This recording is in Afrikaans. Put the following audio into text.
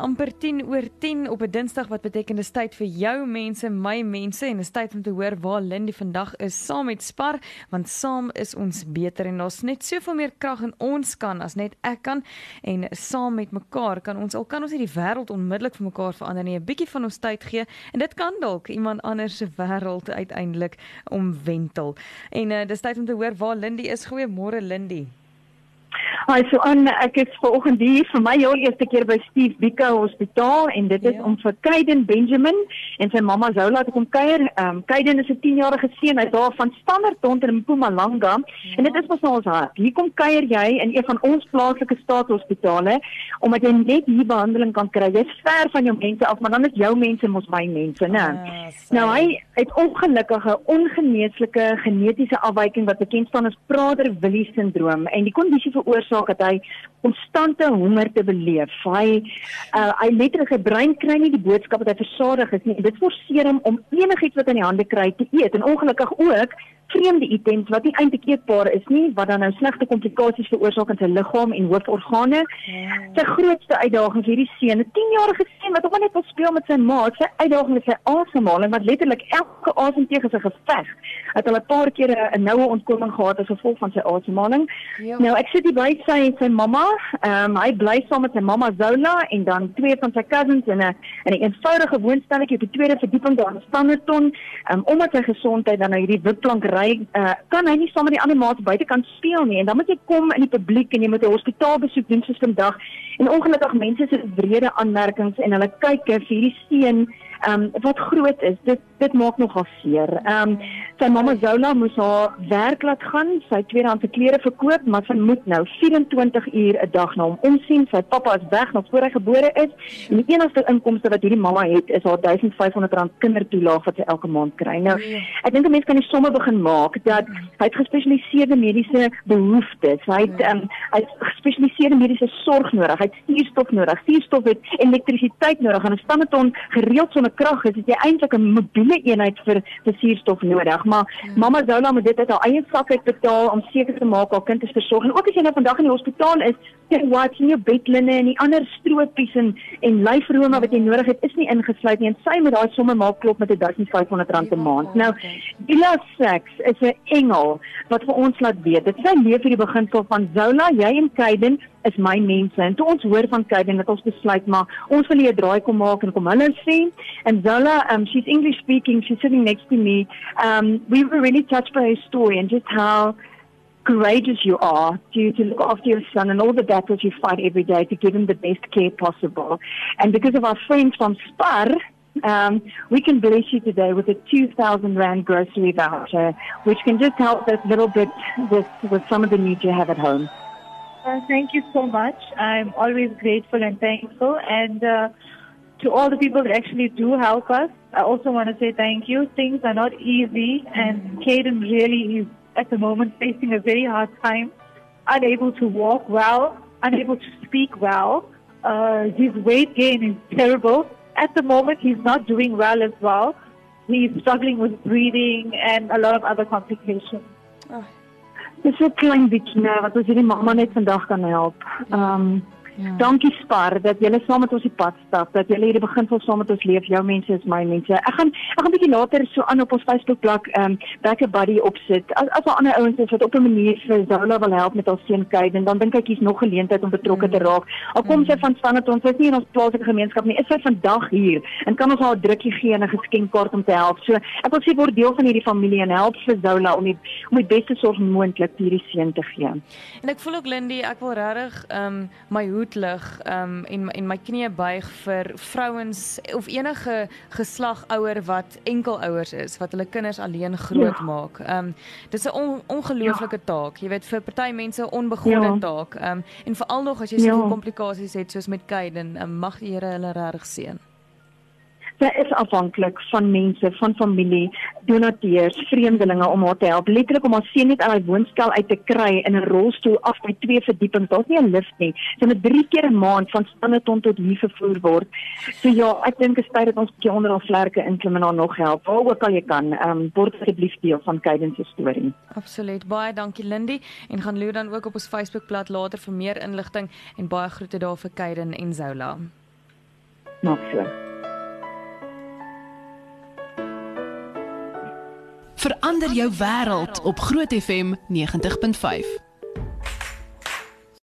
amper 10 oor 10 op 'n Dinsdag wat beteken dis tyd vir jou mense, my mense en dis tyd om te hoor waar Lindy vandag is saam met Spar want saam is ons beter en daar's net soveel meer krag in ons kan as net ek kan en saam met mekaar kan ons al kan ons nie die wêreld onmiddellik vir mekaar verander nie, 'n bietjie van ons tyd gee en dit kan dalk iemand anders se wêreld uiteindelik omwentel. En uh, dis tyd om te hoor waar Lindy is. Goeiemôre Lindy. Hi, so aan ek is vanoggend hier vir my heel eerste keer by Steve Biko Hospitaal en dit is ja. om vir Kaiden Benjamin en sy mamma Zola te kom kuier. Ehm um, Kaiden is 'n 10-jarige seun uit daar van Standard tot in Mpumalanga ja. en dit is mos nou ons hart. Hier kom kuier jy in een van ons plaaslike staatshospitale omdat jy net hier behandeling kan kry. Jy's ver van jou mense af, maar dan is jou mense mos my mense, né? Ja, nou hy het ongelukkige ongeneeslike genetiese afwyking wat bekend staan as Prader-Willi syndroom en die kondisie veroorsaak dat hy konstante honger te beleef. Hy uh, hy letterlik sy brein kry nie die boodskap dat hy versadig is nie. Dit forceer hom om enigiets wat in die hande kry te eet en ongelukkig ook vreemde items wat nie eintlik eetbaar is nie wat dan nou slegte komplikasies veroorsaak in sy liggaam en hooforgane. Ja. Sy grootste uitdaging vir hierdie seun, 'n 10-jarige seun wat ook net wil speel met sy ma, sy uitdaging is sy asemhaling wat letterlik elke asemteug is 'n geveg. Het al 'n paar kere 'n noue ontkoming gehad as gevolg van sy asemhaling. Ja. Nou ek sit hier by sy en sy mamma. Ehm um, hy bly saam met sy mamma Zola en dan twee van sy cousins in 'n in 'n eenvoudige woonstelletjie op die tweede verdieping daar in Standerton. Ehm um, omdat sy gesondheid dan nou hierdie witplank ry, uh, kan hy nie saam met die ander maats buitekant speel nie en dan moet jy kom in die publiek en jy moet 'n hospitaalbesoek doen soos vandag. En ongelukkig mense se wrede aanmerkings en hulle kyk vir hierdie seun ehm um, wat groot is. Dit dit maak nogal seer. Ehm um, sy mamma Zola moes haar werk laat gaan. Sy tweedehandse klere verkoop, maar sy moet nou 24 uur 'n dag na hom omsien. Sy pappa is weg nog voor hy gebore is. En die enigste inkomste wat hierdie mamma het, is haar R1500 kindertoelaag wat sy elke maand kry. Nou, ek dink 'n mens kan die somme begin maak dat hy het gespesialiseerde mediese behoeftes. Hy het ehm um, hy het gespesialiseerde mediese sorg nodig. Hy het suurstof nodig. Suurstof het elektrisiteit nodig en 'n standaard gereeld sonder krag is, het jy eintlik 'n mobiele eenheid vir vir suurstof nodig. Maar hmm. mamma Zola moet dit uit haar eie sak uit betaal om seker te maak haar kind is versorg. En ook as jy nou vandag in die hospitaal is, jy wat jy bedlinne en die ander stroopies en en lyfrome wat jy nodig het, is nie ingesluit nie. En sy moet daai somme maak klop met 1500 rand 'n maand. Nou, Ila Sex is 'n engel wat vir ons laat weet. Dit sy leef vir die beginsel van Zola, jy en Kaiden is my mense. En toe ons hoor van Kaiden het ons besluit maar ons wil hier 'n draai kom maak en kom hulle sien. And Zola, um, she's English speaking. She's sitting next to me. Um, we were really touched by her story and just how courageous you are to, to look after your son and all the battles you fight every day to give him the best care possible. And because of our friends from Spar, um, we can bless you today with a 2,000 Rand grocery voucher, which can just help us a little bit with, with some of the needs you have at home. Uh, thank you so much. I'm always grateful and thankful. And uh, to all the people that actually do help us, I also want to say thank you. Things are not easy, and Caden really is at the moment facing a very hard time, unable to walk well, unable to speak well. Uh, his weight gain is terrible. At the moment, he's not doing well as well. He's struggling with breathing and a lot of other complications. Oh. Dis 'n klein bietjie nou wat ons hierdie mamma net vandag kan help. Ehm um, Ja. Dankie Spar dat julle saam met ons die pad stap, dat julle hierdie beginsel saam met ons leef. Jou mense is my mense. Ek gaan ek gaan 'n bietjie later so aan op ons Facebookblad ehm um, back a buddy opsit. As as daar ander ouens is wat op 'n manier vir Zola wil help met haar seun Kate en dan dink ek hier's nog geleentheid om betrokke mm. te raak. Al kom mm. sy van span dat ons is nie in ons plaaslike gemeenskap nie. Is sy vandag hier en kan ons haar 'n drukkie gee en 'n geskenkkaart om te help. So ek wil sê word deel van hierdie familie en help vir Zola om die om die beste sorg moontlik vir hierdie seun te gee. En ek voel ook Lindy, ek wil regtig ehm um, my hoed hoed lig um en en my knieë buig vir vrouens of enige geslagouer wat enkelouers is wat hulle kinders alleen grootmaak. Ja. Um dis 'n on, ongelooflike ja. taak. Jy weet vir party mense 'n onbegonne ja. taak. Um en veral nog as jy ja. soveel komplikasies het soos met Kaiden, um, mag die Here hulle regtig seën sy is afhanklik van mense, van familie, donateurs, vreemdelinge om haar te help. Letterlik om haar seun net uit die woonstel uit te kry in 'n rolstoel af by twee verdiepings. Daar's nie 'n lift nie. Sy moet 3 keer 'n maand van Standerton tot hier vervoer word. So ja, ek dink dit is tyd dat ons 'n bietjie onder haar vlerke inklim en haar nog help. Waar ook al jy kan, ehm um, word asseblief deel van Kaiden se storie. Absoluut. Baie dankie Lindy en gaan loer dan ook op ons Facebookblad later vir meer inligting en baie groete daar vir Kaiden en Zola. Maak so. Verander jou wêreld op Groot FM 90.5.